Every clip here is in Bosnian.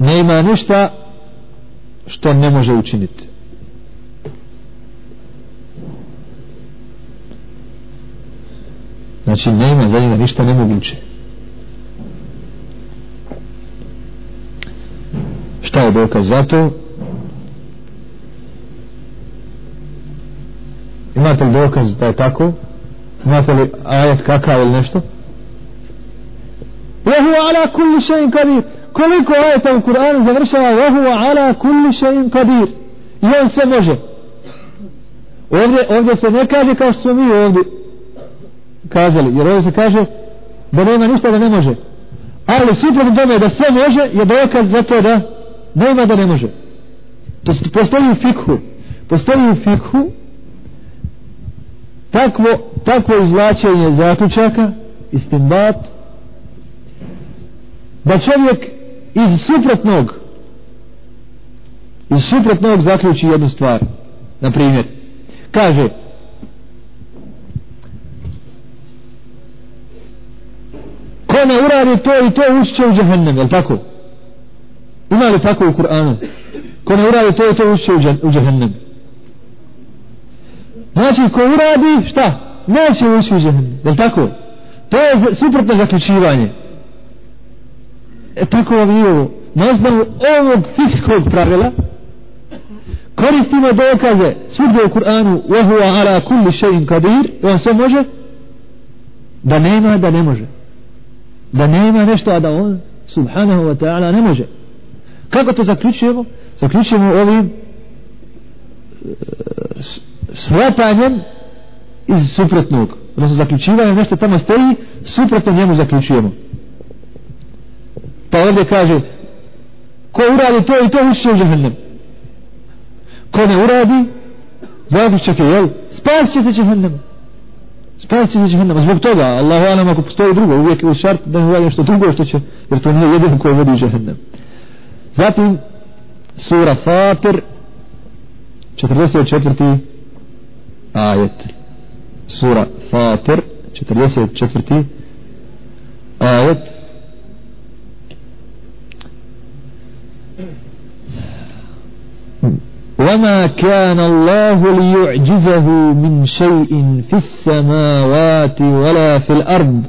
ne ima ništa što ne može učiniti znači ne ima za njega ništa nemoguće šta je dokaz za to imate li dokaz da je tako imate li ajet kakav ili nešto وهو على كل شيء قدير koliko ajeta u Kur'anu završava وهو على كل شيء قدير i on sve može ovdje, ovdje se ne kaže kao što smo mi ovdje kazali jer ovdje se kaže da nema ništa da ne može ali suprotno tome da sve može je dokaz za to da nema da ne može to postoji u fikhu postoji u fikhu takvo, takvo izvlačenje zaključaka istimbat da čovjek iz suprotnog iz suprotnog zaključi jednu stvar. Na primjer kaže ko ne uradi to i to ušće u džahennem je tako? Ima li tako u Kur'anu? Ko ne uradi to i to ušće u džahennem znači ko uradi šta? Neće ući u džahennem je tako? To je suprotno zaključivanje. e tako vam i ovo na osnovu ovog fikskog pravila koristimo dokaze svugdje u Kur'anu وَهُوَ عَلَى كُلِّ شَيْءٍ قَدِيرٍ on sve može da nema da ne može da nema nešto a da on subhanahu wa ta'ala ne može kako to zaključujemo zaključujemo ovim e, shvatanjem iz suprotnog odnosno zaključivanjem nešto tamo stoji suprotno njemu zaključujemo pa ovdje kaže ko uradi to i to ušće u džahnem ko ne uradi zaključak je jel spas će se džahnem spas će se džahnem zbog toga Allahu alam ako postoji drugo uvijek je šart da ne uradi što drugo što će jer to nije jedino koje vodi u džahnem zatim sura Fatir 44. ajet sura Fatir 44. ajet وما كان الله ليعجزه من شيء في السماوات ولا في الأرض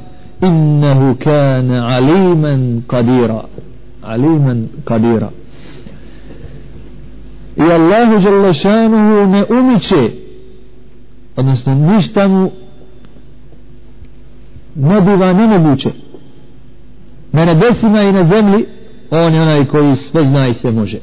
إنه كان عليما قديرا عليما قديرا i Allahu Đalešanuhu ne umiće odnosno ništa mu ne biva nemoguće na nebesima i na zemlji on je onaj koji sve zna i sve može